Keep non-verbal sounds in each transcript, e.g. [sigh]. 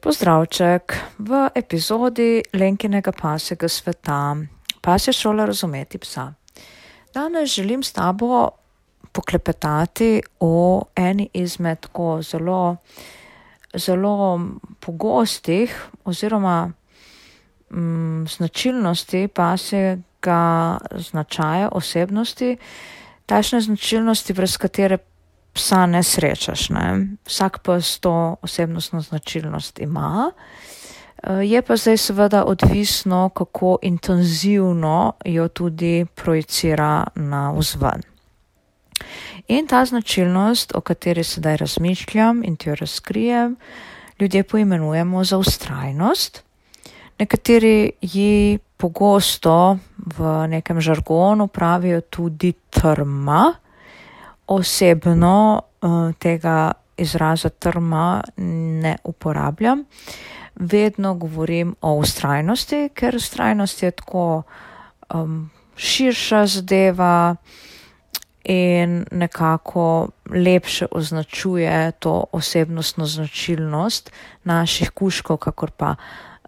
Pozdravček. V epizodi Lenkinega pasjega sveta, pasja šola razumeti psa. Danes želim s tabo poklepetati o eni izmed tako zelo, zelo pogostih oziroma mm, značilnosti pasjega značaja, osebnosti, takšne značilnosti, brez katere psa ne srečaš. Ne? Vsak pes to osebnostno značilnost ima. Eh, je pa zdaj seveda odvisno, kako intenzivno jo tudi projicira na vzven. In ta značilnost, o kateri sedaj razmišljam in ti jo razkrijem, ljudje poimenujemo za ustrajnost. Nekateri ji pogosto v nekem žargonu pravijo tudi trma, osebno uh, tega izraza trma ne uporabljam. Vedno govorim o ustrajnosti, ker ustrajnost je tako um, širša zadeva in nekako lepše označuje to osebnostno značilnost naših kuškov, kakor pa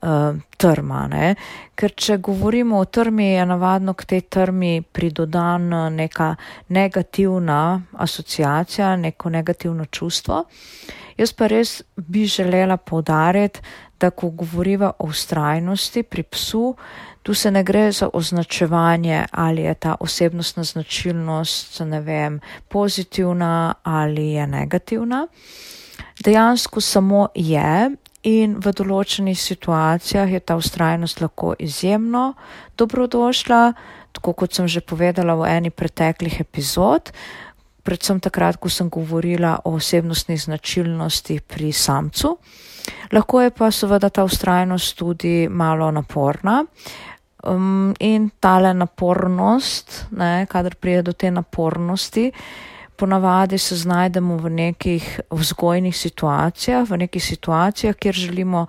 uh, trma. Ne? Ker če govorimo o trmi, je navadno k tej trmi pridodan neka negativna asociacija, neko negativno čustvo. Jaz pa res bi želela povdariti, da ko govoriva o ustrajnosti pri psu, tu se ne gre za označevanje, ali je ta osebnostna značilnost, ne vem, pozitivna ali je negativna. Dejansko samo je in v določenih situacijah je ta ustrajnost lahko izjemno dobrodošla, tako kot sem že povedala v eni preteklih epizod, predvsem takrat, ko sem govorila o osebnostnih značilnostih pri samcu. Lahko je pa seveda ta ustrajnost tudi malo naporna. Um, in tale napornost, ne, kadar prije do te napornosti, ponavadi se znajdemo v nekih vzgojnih situacijah, v nekih situacijah, kjer želimo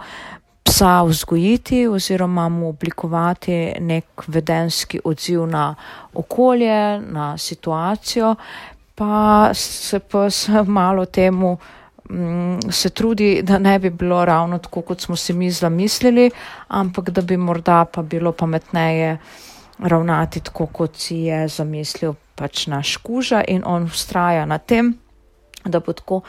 psa vzgojiti oziroma mu oblikovati nek vedenski odziv na okolje, na situacijo, pa se pa [laughs] malo temu mm, se trudi, da ne bi bilo ravno tako, kot smo si mi zamislili, ampak da bi morda pa bilo pametneje ravnati tako, kot si je zamislil pač naš kuža in on ustraja na tem, da bo tako,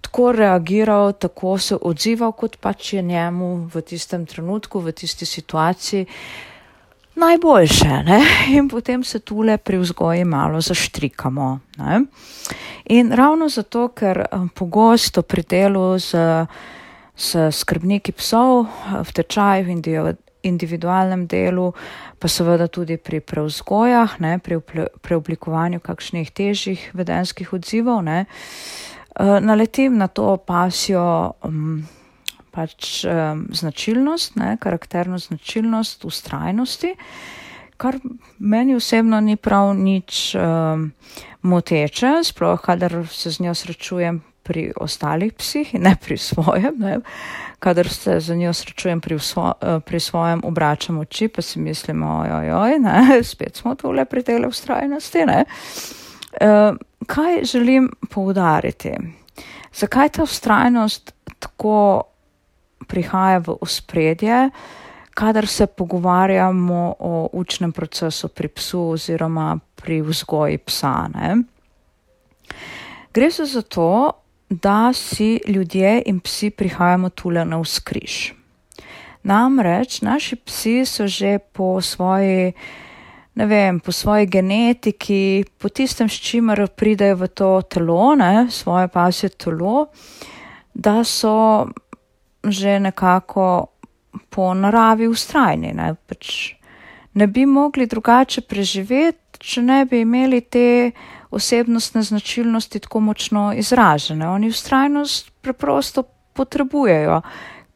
tako reagiral, tako se odzival, kot pač je njemu v tistem trenutku, v tisti situaciji najboljše. Ne? [laughs] In potem se tule pri vzgoji malo zaštrikamo. Ne? In ravno zato, ker eh, pogosto pri delu z, z skrbniki psov eh, v tečaju in individualnem delu, pa seveda tudi pri preuzgojah, ne, pri preoblikovanju kakšnih težjih vedenskih odzivov, ne, eh, naletim na to pasjo um, pač um, značilnost, ne, karakterno značilnost ustrajnosti, kar meni osebno ni prav nič um, moteče, sploh kadar se z njo srečujem pri ostalih psih [laughs] ne pri svojem. Ne. Kadar se za njo srečujem pri, svo, eh, pri svojem, obračam oči, pa si mislim, ojoj, oj, ne, [laughs] spet smo tole pri tej ustrajnosti. Ne. Uh, kaj želim poudariti? Zakaj ta ustrajnost tako prihaja v ospredje, kadar se pogovarjamo o učnem procesu pri psu oziroma pri vzgoji psa? Ne? Gre se za to, da si ljudje in psi prihajamo tule na vzkriž. Namreč naši psi so že po svoji, ne vem, po svoji genetiki, po tistem, s čimer pridejo v to telo, ne, svoje pasje telo, da so že nekako po naravi ustrajni. Ne, pač ne bi mogli drugače preživeti, če ne bi imeli te osebnostne značilnosti tako močno izražene. Oni ustrajnost preprosto potrebujejo,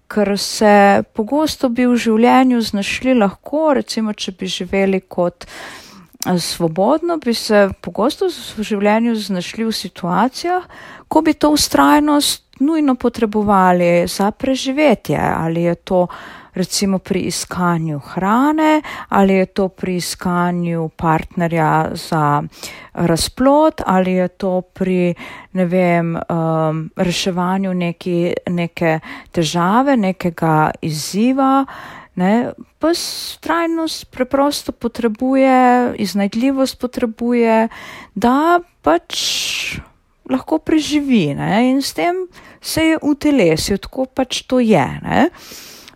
ker se pogosto bi v življenju znašli lahko, recimo, če bi živeli kot eh, svobodno, bi se pogosto v življenju znašli v situacijah, ko bi to ustrajnost nujno potrebovali za preživetje, ali je to recimo pri iskanju hrane, ali je to pri iskanju partnerja za razplot, ali je to pri, ne vem, um, reševanju neki, neke težave, nekega izziva. Ne, pa trajnost preprosto potrebuje, iznajdljivost potrebuje, da pač lahko preživi ne, in s tem se je v telesu, tako pač to je. Ne.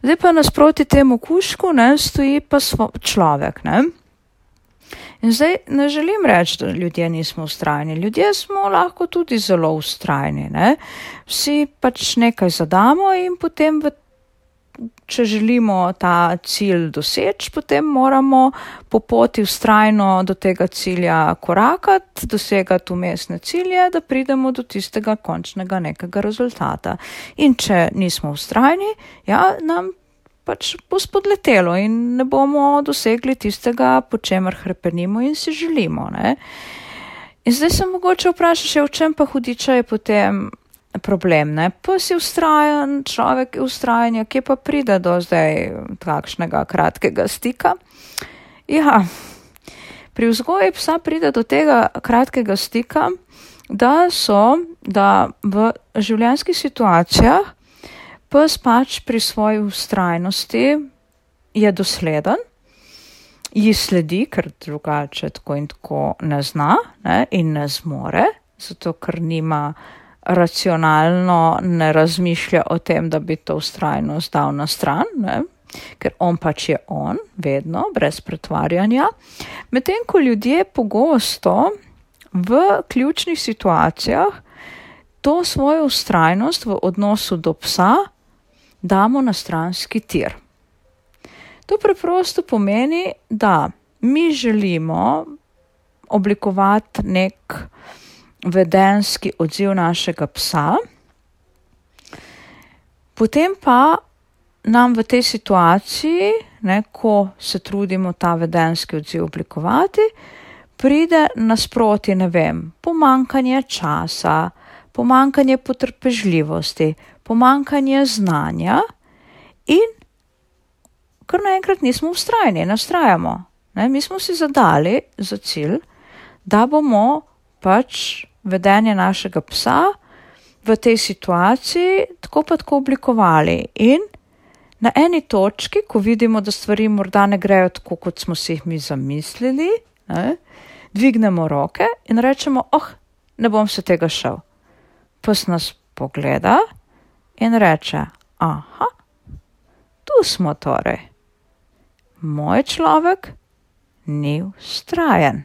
Zdaj pa nasproti temu kušku ne, stoji pa človek. Ne. In zdaj ne želim reči, da ljudje nismo ustrajni. Ljudje smo lahko tudi zelo ustrajni. Ne. Vsi pač nekaj zadamo in potem v če želimo ta cilj doseči, potem moramo po poti ustrajno do tega cilja korakati, dosegati umestne cilje, da pridemo do tistega končnega nekega rezultata. In če nismo ustrajni, ja, nam pač bo spodletelo in ne bomo dosegli tistega, po čemer hrepenimo in si želimo. Ne? In zdaj se mogoče vprašati, v čem pa hudiča je potem problem. Ne? Pa si ustrajen, človek je ustrajen, kje pa pride do zdaj takšnega kratkega stika. Ja, pri vzgoji psa pride do tega kratkega stika, da so, da v življenjskih situacijah pes pač pri svoji ustrajnosti je dosleden. Ji sledi, ker drugače tako in tako ne zna ne, in ne zmore, zato ker nima racionalno ne razmišlja o tem, da bi to ustrajnost dal na stran, ne? ker on pač je on, vedno, brez pretvarjanja. Medtem ko ljudje pogosto v ključnih situacijah to svojo ustrajnost v odnosu do psa damo na stranski tir. To preprosto pomeni, da mi želimo oblikovati nek vedenski odziv našega psa, potem pa nam v tej situaciji, ne, ko se trudimo ta vedenski odziv oblikovati, pride nasproti, ne vem, pomankanje časa, pomankanje potrpežljivosti, pomankanje znanja in kar naenkrat nismo ustrajni, nastrajamo. Ne, mi smo si zadali za cilj, da bomo pač vedenje našega psa v tej situaciji tako pa tako oblikovali. In na eni točki, ko vidimo, da stvari morda ne grejo tako, kot smo si jih mi zamislili, ne, dvignemo roke in rečemo, oh, ne bom se tega šel. Pes nas pogleda in reče, aha, tu smo torej. Moj človek ni ustrajen.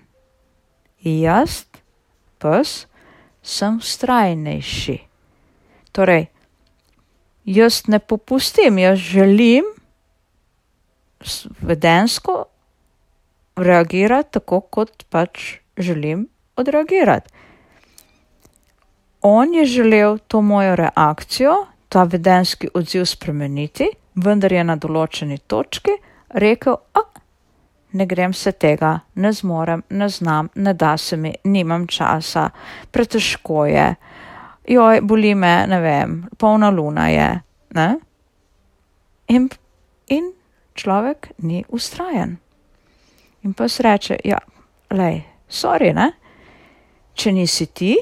Jaz pes, sem strajnejši. Torej, jaz ne popustim, jaz želim vedensko reagirati tako, kot pač želim odreagirati. On je želel to mojo reakcijo, ta vedenski odziv spremeniti, vendar je na določeni točki rekel, a ne grem se tega, ne zmorem, ne znam, ne da se mi, nimam časa, pretežko je, joj, boli me, ne vem, polna luna je, ne? In, in človek ni ustrajen. In pa se reče, ja, lej, sorry, ne? Če nisi ti,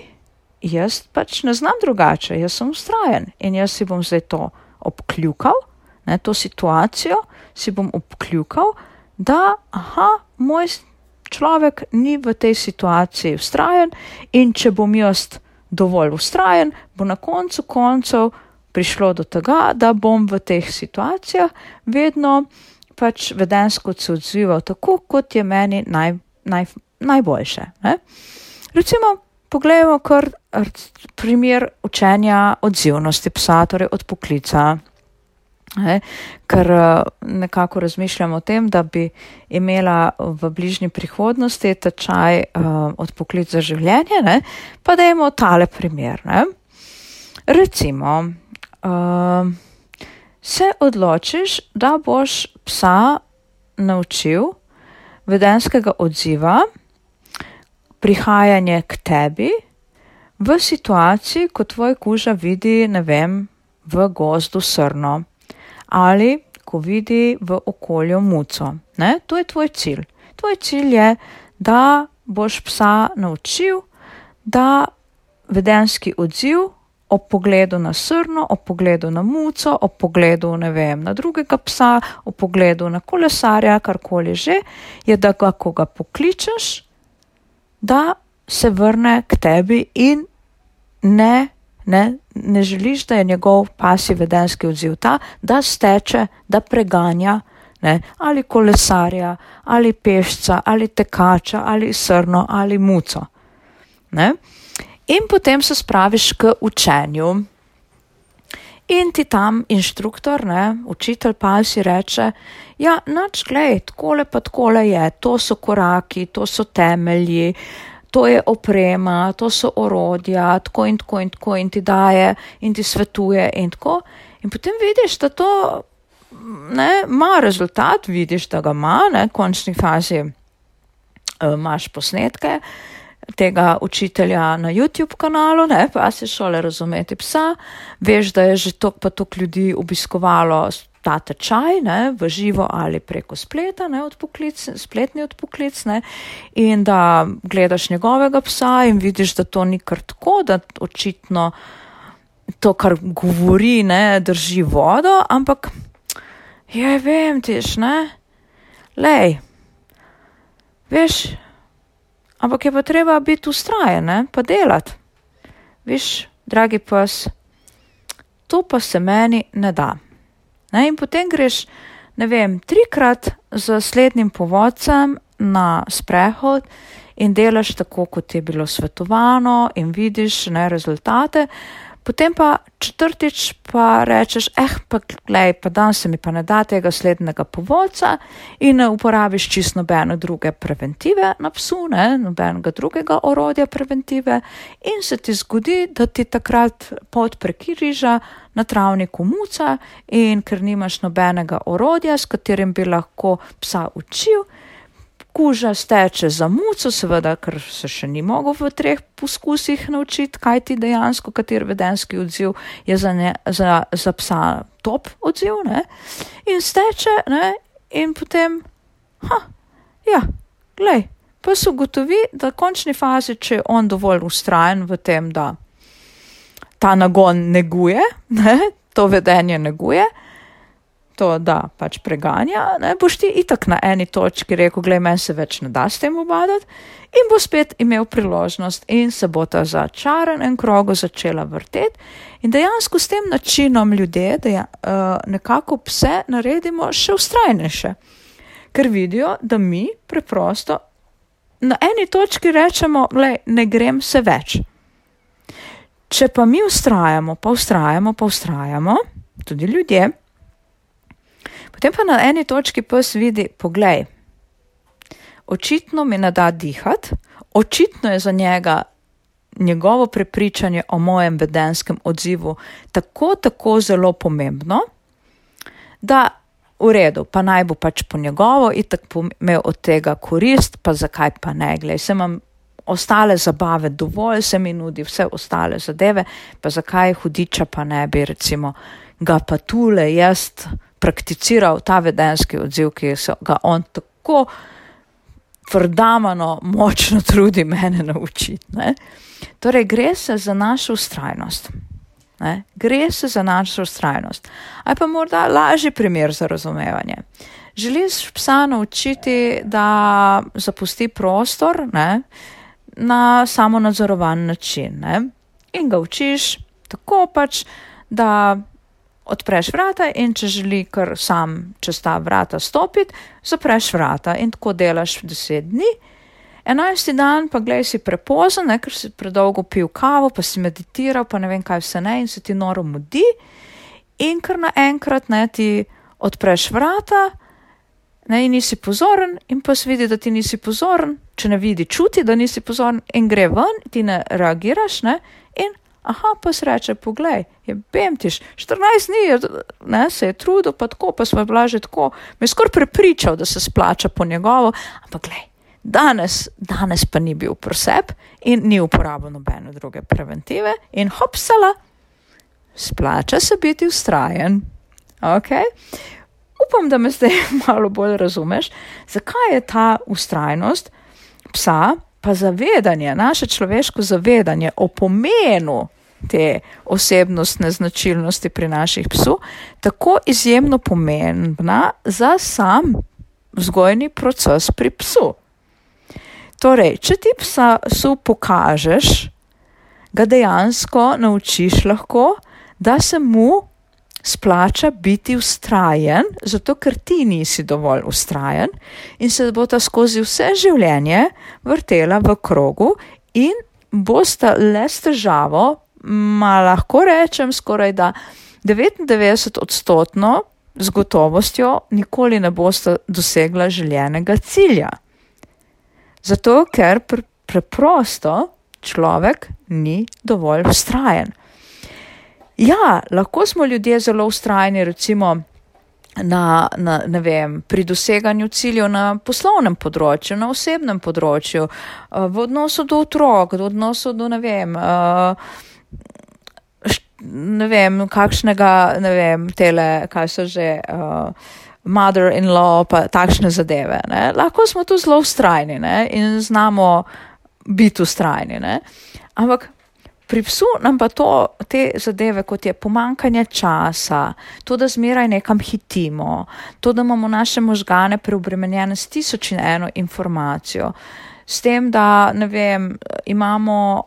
jaz pač ne znam drugače, jaz sem ustrajen in jaz si bom zdaj to obkljukal, ne, to situacijo si bom obkljukal, da aha, moj človek ni v tej situaciji ustrajen in če bom jaz dovolj ustrajen, bo na koncu koncev prišlo do tega, da bom v teh situacijah vedno pač vedensko se odzival tako, kot je meni naj, naj, najboljše. Ne? Recimo, pogledajmo kar primer učenja odzivnosti psa, torej od poklica. Ne, ker nekako razmišljam o tem, da bi imela v bližnji prihodnosti tečaj uh, od poklic za življenje, ne, pa da imamo tale primer. Ne. Recimo, uh, se odločiš, da boš psa naučil vedenskega odziva, prihajanje k tebi v situaciji, ko tvoj kuža vidi, ne vem, v gozdu srno ali ko vidi v okolju muco. Ne? To je tvoj cilj. Tvoj cilj je, da boš psa naučil, da vedenski odziv ob pogledu na srno, ob pogledu na muco, ob pogledu vem, na drugega psa, ob pogledu na kolesarja, karkoli že, je, da ga, ko ga pokličeš, da se vrne k tebi in ne, ne, ne želiš, da je njegov pasji vedenski odziv ta, da steče, da preganja ne, ali kolesarja, ali pešca, ali tekača, ali srno, ali muco. Ne. In potem se spraviš k učenju. In ti tam inštruktor, ne, učitelj pa si reče, ja, noč, glej, takole pa takole je, to so koraki, to so temelji, to je oprema, to so orodja, tako in tako in tako in ti daje in ti svetuje in tako. In potem vidiš, da to ne, ima rezultat, vidiš, da ga ima, ne, končni fazi uh, imaš posnetke tega učitelja na YouTube kanalu, ne, pa si šole razumeti psa, veš, da je že tok pa tok ljudi obiskovalo ta tečaj, ne, v živo ali preko spleta, ne, odpoklic, spletni odpoklic, ne, in da gledaš njegovega psa in vidiš, da to ni kar tako, da očitno to, kar govori, ne, drži vodo, ampak, ja, vem, tiš, ne, lej, veš, ampak je pa treba biti ustrajen, ne, pa delati. Viš, dragi pes, to pa se meni ne da. Ne, in potem greš, ne vem, trikrat z slednjim povodcem na sprehod in delaš tako, kot je bilo svetovano in vidiš ne rezultate. Potem pa četrtič pa rečeš, eh, pa glej, pa dan se mi pa ne da tega slednjega povodca in ne uporabiš čist nobene druge preventive na psu, ne, nobenega drugega orodja preventive. In se ti zgodi, da ti takrat pot prekiriža na travniku muca in ker nimaš nobenega orodja, s katerim bi lahko psa učil, kuža steče za muco, seveda, ker se še ni mogel v treh poskusih naučiti, kaj ti dejansko, kater vedenski odziv je za, ne, za, za psa top odziv, ne? in steče, ne? in potem, ha, ja, glej, pa se ugotovi, da v končni fazi, če je on dovolj ustrajen v tem, da ta nagon neguje, ne? to vedenje neguje, to, da pač preganja, ne, boš ti itak na eni točki rekel, glej, meni se več ne da s tem obadati in bo spet imel priložnost in se bo ta začaranen krog začela vrteti in dejansko s tem načinom ljudje, da uh, nekako pse naredimo še ustrajnejše, ker vidijo, da mi preprosto na eni točki rečemo, glej, ne grem se več. Če pa mi ustrajamo, pa ustrajamo, pa ustrajamo, tudi ljudje, Potem pa na eni točki pes vidi, poglej, očitno mi ne da dihati, očitno je za njega njegovo prepričanje o mojem vedenskem odzivu tako, tako zelo pomembno, da v redu, pa naj bo pač po njegovo in tako imel od tega korist, pa zakaj pa ne, glej, se imam ostale zabave dovolj, se mi nudi vse ostale zadeve, pa zakaj hudiča pa ne bi recimo ga pa tule jaz prakticiral ta vedenski odziv, ki se ga on tako vrdamano močno trudi mene naučiti. Ne? Torej, gre se za našo ustrajnost. Ne? Gre se za našo ustrajnost. Ali pa morda lažji primer za razumevanje. Želiš psa naučiti, da zapusti prostor ne? na samo nadzorovan način ne? in ga učiš tako pač, da odpreš vrata in če želi kar sam čez ta vrata stopiti, zapreš vrata in tako delaš deset dni. Enajsti dan pa gledaj si prepozen, ne, ker si predolgo pil kavo, pa si meditiral, pa ne vem kaj vse ne in se ti noro mudi in kar naenkrat ne ti odpreš vrata. Ne, in nisi pozoren, in pa si vidi, da ti nisi pozoren, če ne vidi, čuti, da nisi pozoren, in gre ven, ti ne reagiraš, ne, in Aha, pa se reče, poglej, je bemtiš, 14 dni ne, se je trudil, pa tako, pa smo bila že tako, me je skoraj prepričal, da se splača po njegovo, ampak glej, danes, danes pa ni bil prosep in ni uporabil nobene druge preventive in hopsala, splača se biti ustrajen. Okay? Upam, da me zdaj [laughs] malo bolj razumeš, zakaj je ta ustrajnost psa, pa zavedanje, naše človeško zavedanje o pomenu te osebnostne značilnosti pri naših psu, tako izjemno pomembna za sam vzgojni proces pri psu. Torej, če ti psa psu pokažeš, ga dejansko naučiš lahko, da se mu splača biti ustrajen, zato ker ti nisi dovolj ustrajen in se bo ta skozi vse življenje vrtela v krogu in bosta le s težavo ma lahko rečem skoraj da 99 odstotno z gotovostjo nikoli ne boste dosegla željenega cilja. Zato, ker pr preprosto človek ni dovolj ustrajen. Ja, lahko smo ljudje zelo ustrajni, recimo na, na, ne vem, pri doseganju ciljev na poslovnem področju, na osebnem področju, eh, v odnosu do otrok, v odnosu do, ne vem, uh, ne vem, kakšnega, ne vem, tele, kaj so že, uh, mother-in-law, pa takšne zadeve. Ne? Lahko smo tu zelo ustrajni in znamo biti ustrajni. Ampak pri psu nam pa to, te zadeve, kot je pomankanje časa, to, da zmeraj nekam hitimo, to, da imamo naše možgane preobremenjene s tisoč in eno informacijo. S tem, da vem, imamo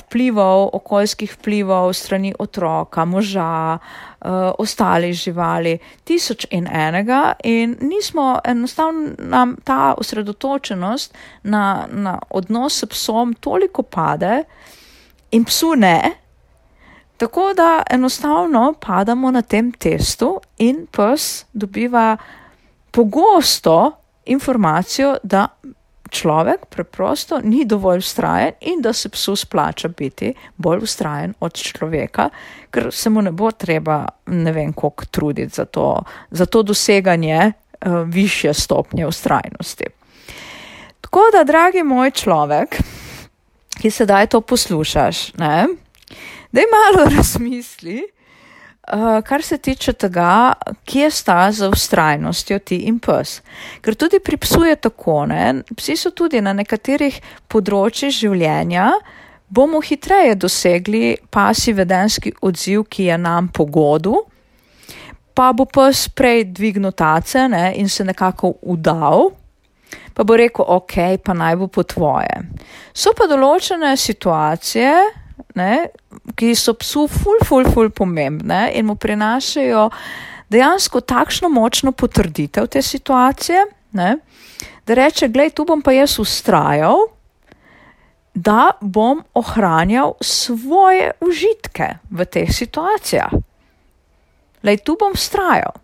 vplivov, okoljskih vplivov strani otroka, moža, uh, ostalih živali, tisoč in enega, in nismo enostavno nam ta osredotočenost na, na odnos s psom toliko pade, in psu ne. Tako da enostavno padamo na tem testu, in pes dobiva pogosto informacijo, da človek preprosto ni dovolj ustrajen in da se psu splača biti bolj ustrajen od človeka, ker se mu ne bo treba ne vem koliko truditi za to, za to doseganje uh, višje stopnje ustrajnosti. Tako da, dragi moj človek, ki sedaj to poslušaš, ne, da je malo [laughs] razmisli, Uh, kar se tiče tega, kje sta za ustrajnostjo ti in pes. Ker tudi pri psu je tako, ne? psi so tudi na nekaterih področjih življenja, bomo hitreje dosegli pasi vedenski odziv, ki je nam po godu, pa bo pes prej dvignil tace ne? in se nekako udal, pa bo rekel, ok, pa naj bo po tvoje. So pa določene situacije, ne, ki so psu ful, ful, ful pomembne in mu prinašajo dejansko takšno močno potrditev te situacije, ne, da reče, gledaj, tu bom pa jaz ustrajal, da bom ohranjal svoje užitke v teh situacijah. Lej, tu bom ustrajal.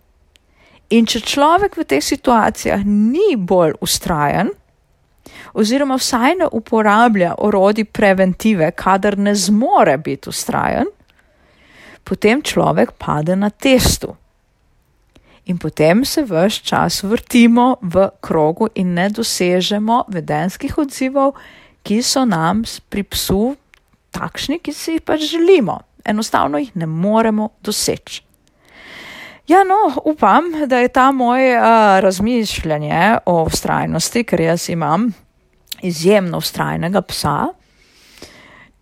In če človek v teh situacijah ni bolj ustrajen, oziroma vsaj ne uporablja orodi preventive, kadar ne zmore biti ustrajen, potem človek pade na testu. In potem se vse čas vrtimo v krogu in ne dosežemo vedenskih odzivov, ki so nam pri psu takšni, ki si jih pač želimo. Enostavno jih ne moremo doseči. Ja, no, upam, da je ta moj uh, razmišljanje o vztrajnosti, ker jaz imam izjemno ustrajnega psa.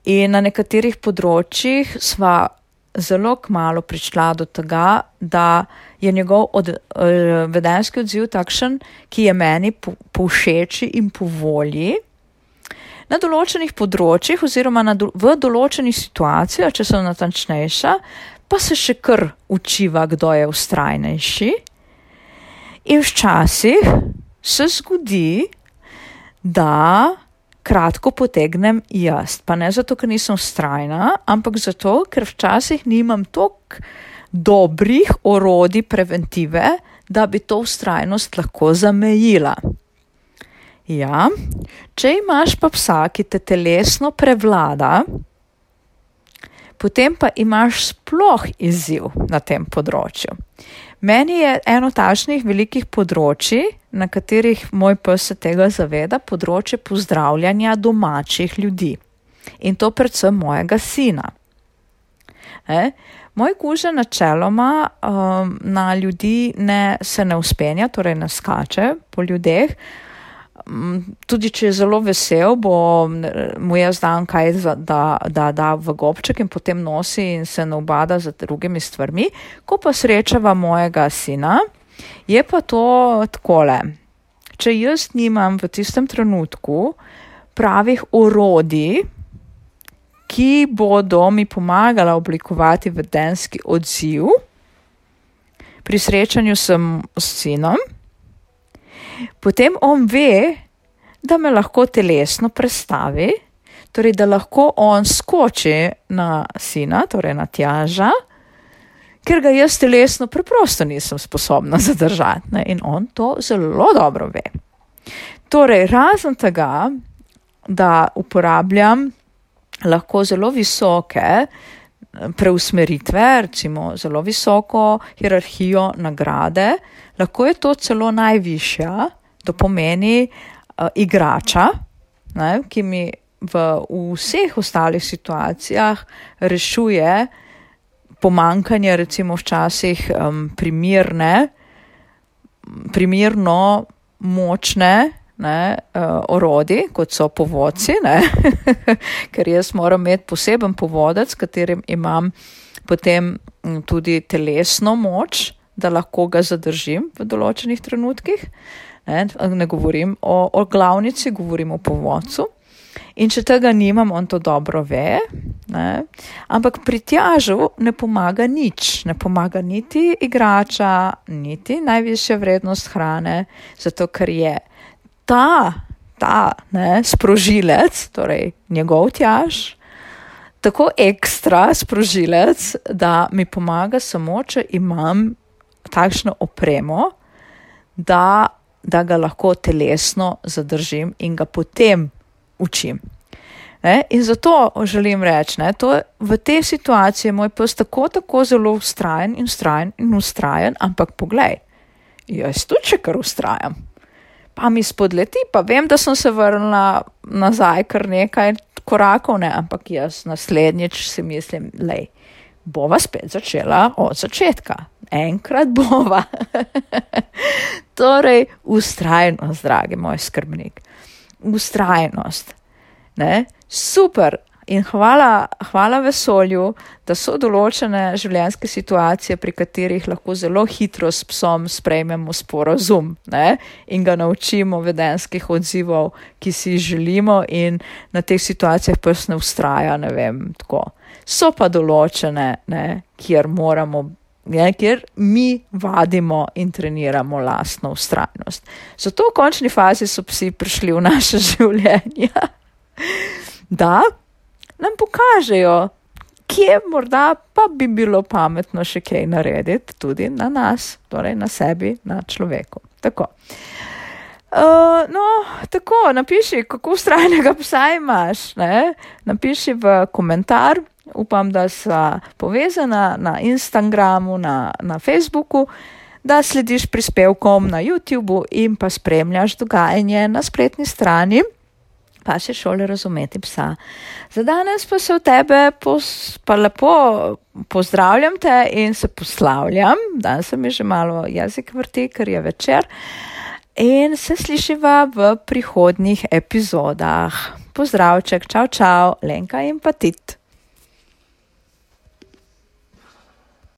In na nekaterih področjih sva zelo kmalo prišla do tega, da je njegov od, uh, vedenski odziv takšen, ki je meni povšeči po in po volji. Na določenih področjih, oziroma do, v določenih situacijah, če sem natančnejša, pa se še kar učiva, kdo je ustrajnejši. In včasih se zgodi, da kratko potegnem jaz. Pa ne zato, ker nisem strajna, ampak zato, ker včasih nimam toliko dobrih orodij preventive, da bi to ustrajnost lahko zamejila. Ja, če imaš pa psa, ki te telesno prevlada, potem pa imaš sploh izziv na tem področju. Meni je eno takšnih velikih področji, na katerih moj pes se tega zaveda, področje pozdravljanja domačih ljudi. In to predvsem mojega sina. E? Moj kuže načeloma um, na ljudi ne, se ne uspenja, torej ne skače po ljudeh. Um, tudi če je zelo vesel, bo mu jaz dam kaj, za, da, da da v gobček in potem nosi in se ne obada z drugimi stvarmi. Ko pa srečava mojega sina, je pa to takole. Če jaz nimam v tistem trenutku pravih orodij, ki bodo mi pomagala oblikovati vedenski odziv. Pri srečanju sem s sinom, potem on ve, da me lahko telesno predstavi, torej da lahko on skoči na sina, torej na tjaža, ker ga jaz telesno preprosto nisem sposobna [laughs] zadržati ne? in on to zelo dobro ve. Torej, razen tega, da uporabljam lahko zelo visoke preusmeritve, recimo zelo visoko hierarhijo nagrade, lahko je to celo najvišja, to pomeni uh, igrača, ne, ki mi v, vseh ostalih situacijah rešuje pomankanje, recimo včasih um, primirne, primirno močne ne, uh, orodi, kot so povodci, [laughs] ker jaz moram imeti poseben povodec, s katerim imam potem mm, tudi telesno moč, da lahko ga zadržim v določenih trenutkih. Ne, ne govorim o, o glavnici, govorim o povodcu. In če tega nimam, on to dobro ve. Ne? Ampak pri tjažu ne pomaga nič, ne pomaga niti igrača, niti najvišja vrednost hrane, zato ker je ta, ta ne, sprožilec, torej njegov tjaž, tako ekstra sprožilec, da mi pomaga samo, če imam takšno opremo, da, da ga lahko telesno zadržim in ga potem učim. Ne? In zato želim reči, da v tej situaciji je moj pes tako, tako zelo ustrajen in ustrajen in ustrajen, ampak poglej, jaz tudi še kar ustrajam pa mi spodleti, pa vem, da sem se vrnila nazaj kar nekaj korakov, ne, ampak jaz naslednjič si mislim, lej, bova spet začela od začetka. Enkrat bova. [laughs] torej, ustrajnost, dragi moj skrbnik. Ustrajnost. Ne? Super, In hvala, hvala vesolju, da so določene življenjske situacije, pri katerih lahko zelo hitro s psom sprejmemo sporozum ne? in ga naučimo vedenskih odzivov, ki si jih želimo, in na teh situacijah pes ne ustraja. Ne vem, so pa določene, ne? kjer moramo. Ja, ker mi vadimo in treniramo lastno ustrajnost. Zato v končni fazi so psi prišli v naše [laughs] življenje. da, nam pokažejo, kje morda pa bi bilo pametno še kaj narediti, tudi na nas, torej na sebi, na človeku. Tako. Uh, no, tako, napiši, kako ustrajnega psa imaš. Ne? Napiši v komentar, upam, da si povezana na Instagramu, na, na Facebooku, da slediš prispevkom na YouTubu in pa spremljaš dogajanje na spletni strani pa še šole razumeti psa. Za danes pa se v tebe pos, pa lepo pozdravljam te in se poslavljam. Danes se mi že malo jezik vrti, ker je večer. In se slišiva v prihodnjih epizodah. Pozdravček, čau, čau, Lenka in Patit.